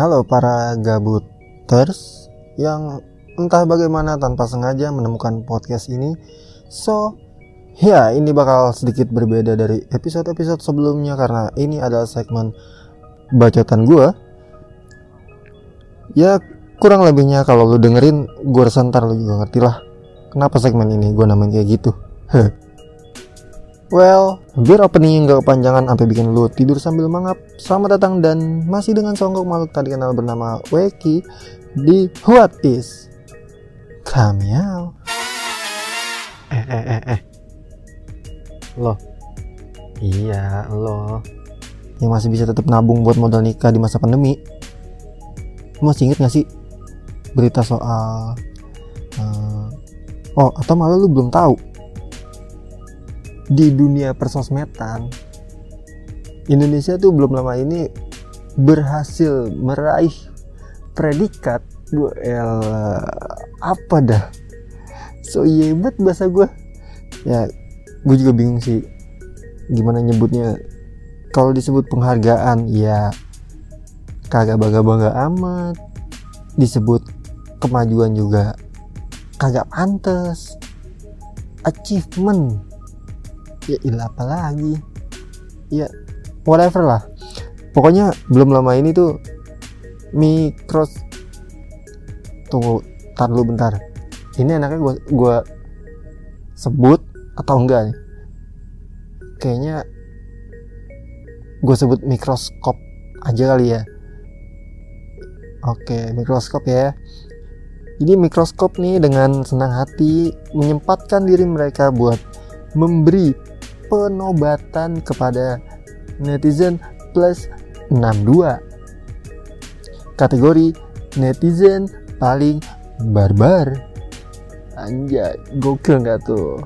Halo para gabuters yang entah bagaimana tanpa sengaja menemukan podcast ini. So, ya ini bakal sedikit berbeda dari episode-episode sebelumnya karena ini adalah segmen bacotan gua. Ya kurang lebihnya kalau lu dengerin gue rasa ntar lu juga ngerti lah kenapa segmen ini gue namain kayak gitu. Well, biar opening gak kepanjangan sampai bikin lu tidur sambil mangap. Selamat datang dan masih dengan songkok makhluk tadi kenal bernama Weki di What Is. Eh eh eh eh. Lo. Iya, lo. Yang masih bisa tetap nabung buat modal nikah di masa pandemi. Lu masih inget gak sih berita soal uh, Oh, atau malah lu belum tahu di dunia persosmedan Indonesia tuh belum lama ini berhasil meraih predikat gue apa dah? So yebat bahasa gue ya gue juga bingung sih gimana nyebutnya. Kalau disebut penghargaan ya kagak bangga-bangga amat. Disebut kemajuan juga kagak pantas. Achievement ya ilah apa lagi? Ya whatever lah. Pokoknya belum lama ini tuh mikros. Tunggu tar dulu bentar. Ini anaknya gua gua sebut atau enggak nih? Kayaknya gue sebut mikroskop aja kali ya. Oke mikroskop ya. Jadi mikroskop nih dengan senang hati menyempatkan diri mereka buat memberi penobatan kepada netizen plus 62 kategori netizen paling barbar. Anjay gokil nggak tuh?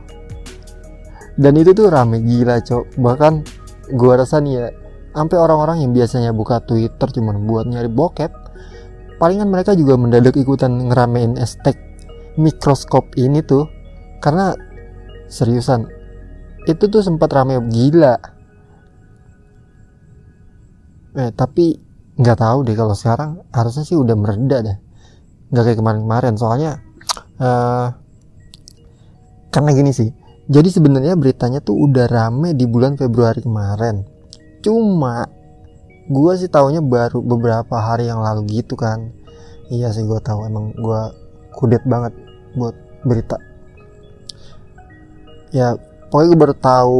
Dan itu tuh rame gila cok. Bahkan gua rasa nih ya sampai orang-orang yang biasanya buka Twitter cuman buat nyari bokep palingan mereka juga mendadak ikutan ngeramein hashtag mikroskop ini tuh. Karena seriusan itu tuh sempat rame gila. Eh tapi nggak tahu deh kalau sekarang harusnya sih udah mereda deh. Nggak kayak kemarin-kemarin soalnya uh, karena gini sih. Jadi sebenarnya beritanya tuh udah rame di bulan Februari kemarin. Cuma gue sih taunya baru beberapa hari yang lalu gitu kan. Iya sih gue tahu. Emang gue kudet banget buat berita. Ya pokoknya gue baru tahu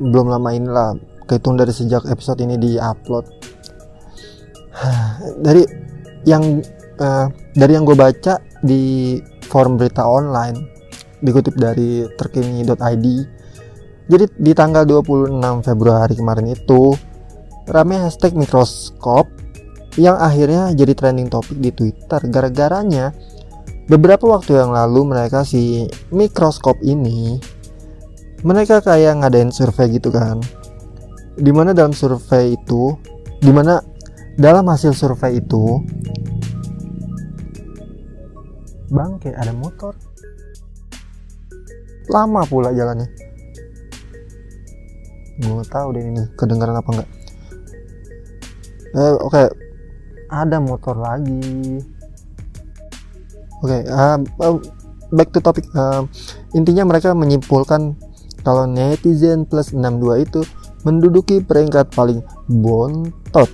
belum lama inilah kehitung dari sejak episode ini di upload dari yang uh, dari yang gue baca di forum berita online dikutip dari terkini.id jadi di tanggal 26 Februari kemarin itu rame hashtag mikroskop yang akhirnya jadi trending topik di Twitter. Gara-garanya beberapa waktu yang lalu mereka si mikroskop ini mereka kayak ngadain survei gitu kan. Di mana dalam survei itu di mana dalam hasil survei itu bangke ada motor. Lama pula jalannya. Gue tahu deh ini kedengaran apa enggak eh, oke. Okay. ada motor lagi. Oke okay, uh, uh, back to topic. Uh, intinya mereka menyimpulkan kalau netizen plus 62 itu menduduki peringkat paling bontot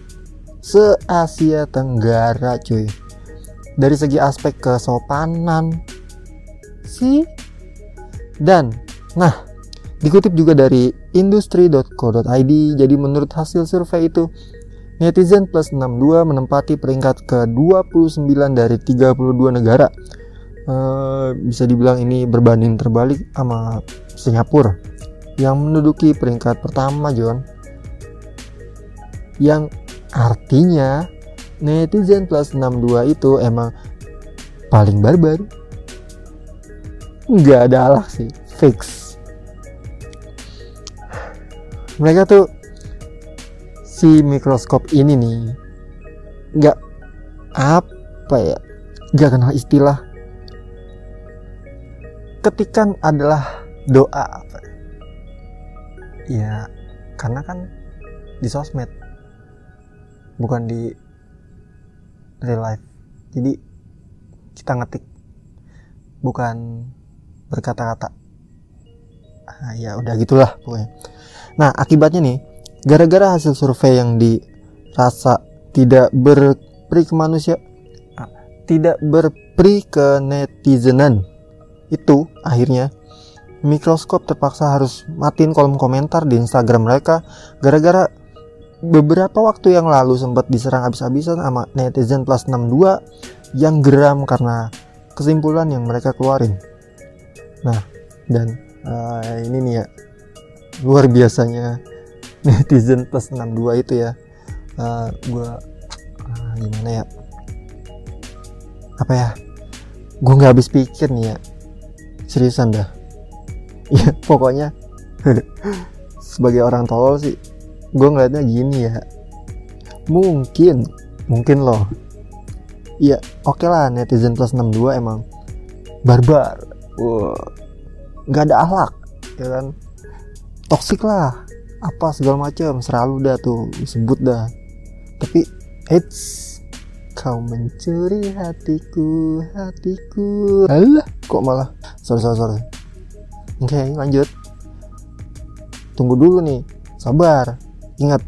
se Asia Tenggara cuy. Dari segi aspek kesopanan sih. Dan nah dikutip juga dari industri.co.id jadi menurut hasil survei itu netizen plus 62 menempati peringkat ke 29 dari 32 negara uh, bisa dibilang ini berbanding terbalik sama Singapura yang menduduki peringkat pertama John. Yang artinya netizen plus 62 itu emang paling barbar. Nggak ada alah sih fix. Mereka tuh si mikroskop ini nih nggak apa ya nggak kenal istilah ketikan adalah doa ya karena kan di sosmed bukan di real life. Jadi kita ngetik bukan berkata-kata. Ah, ya udah gitulah pokoknya. Nah akibatnya nih gara-gara hasil survei yang dirasa tidak berperi ke manusia ah, tidak berperi ke netizenan itu akhirnya mikroskop terpaksa harus matiin kolom komentar di Instagram mereka gara-gara beberapa waktu yang lalu sempat diserang habis-habisan sama netizen plus 62 yang geram karena kesimpulan yang mereka keluarin. Nah, dan uh, ini nih ya luar biasanya netizen plus 62 itu ya. Uh, gua uh, gimana ya? Apa ya? Gue nggak habis pikir nih ya. Seriusan dah. Ya pokoknya sebagai orang tolol sih gue ngeliatnya gini ya. Mungkin mungkin loh. Ya oke okay lah netizen plus 62 emang barbar. Nggak ada akhlak ya kan? Toksik lah apa segala macam selalu dah tuh disebut dah. Tapi it's kau mencuri hatiku hatiku. Alah kok malah sorry sorry sorry. Oke okay, lanjut. Tunggu dulu nih. Sabar. Ingat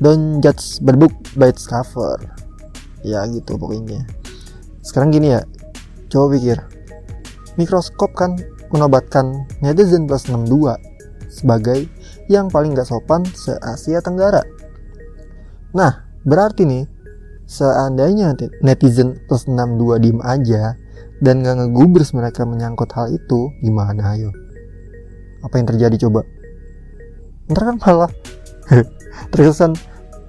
Don't judge book by its cover. Ya gitu pokoknya. Sekarang gini ya. Coba pikir. Mikroskop kan menobatkan netizen plus 62 Sebagai yang paling gak sopan se-Asia Tenggara. Nah berarti nih Seandainya netizen plus 62 diem aja dan gak ngegubris mereka menyangkut hal itu, gimana ayo? apa yang terjadi coba? Ntar kan malah terkesan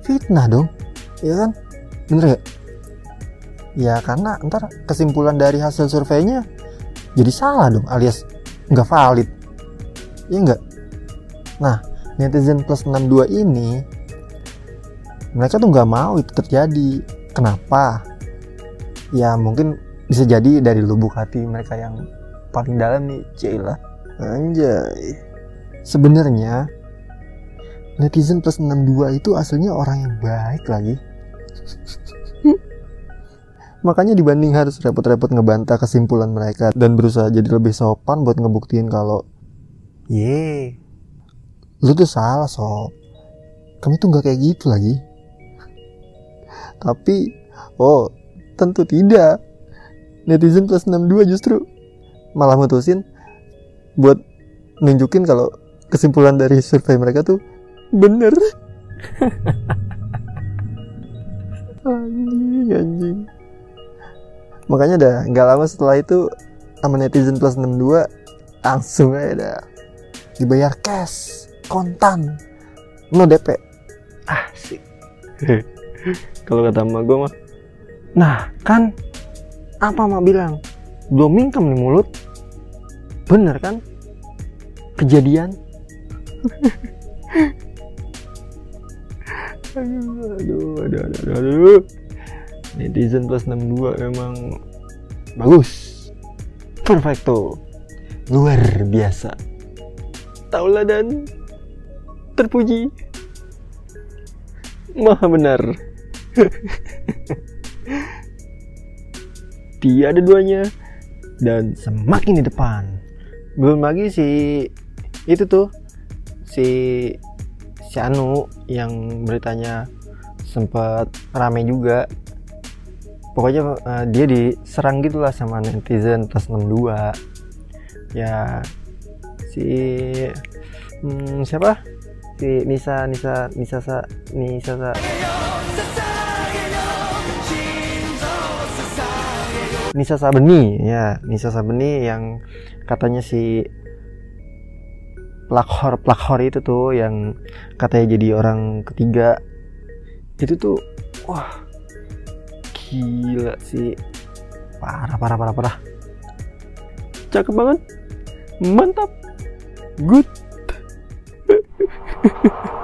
fitnah dong ya kan? Bener gak ya karena ntar kesimpulan dari hasil surveinya jadi salah dong alias nggak valid. Ya enggak nah netizen plus 62 ini mereka tuh nggak mau itu terjadi. Kenapa? Ya mungkin bisa jadi dari lubuk hati mereka yang paling dalam nih Cila Anjay. Sebenarnya netizen plus 62 itu aslinya orang yang baik lagi. Makanya dibanding harus repot-repot ngebantah kesimpulan mereka dan berusaha jadi lebih sopan buat ngebuktiin kalau ye lu tuh salah sob kami tuh nggak kayak gitu lagi tapi oh tentu tidak netizen plus 62 justru. Malah mutusin buat nunjukin kalau kesimpulan dari survei mereka tuh bener. Anjing anjing. Makanya dah nggak lama setelah itu sama netizen plus 62 langsung aja dah dibayar cash kontan no DP ah sih kalau kata emak gue mah nah kan apa mak bilang belum mingkem nih mulut bener kan kejadian aduh, aduh, aduh, aduh, aduh. Netizen plus 62 emang bagus. Perfecto. Luar biasa. Taulah dan terpuji. Maha benar. Tiada duanya. Dan semakin di depan. belum lagi si itu tuh si si Anu yang beritanya sempat rame juga. Pokoknya uh, dia diserang gitulah sama netizen plus 62 ya si hmm, siapa? Si Nisa Nisa Nisa Sa Nisa Sa Nisa Sabeni ya. Nisa Sabeni yang katanya si pelakor pelakor itu tuh yang katanya jadi orang ketiga. Itu tuh wah gila sih. Parah parah parah parah. Cakep banget. Mantap. Good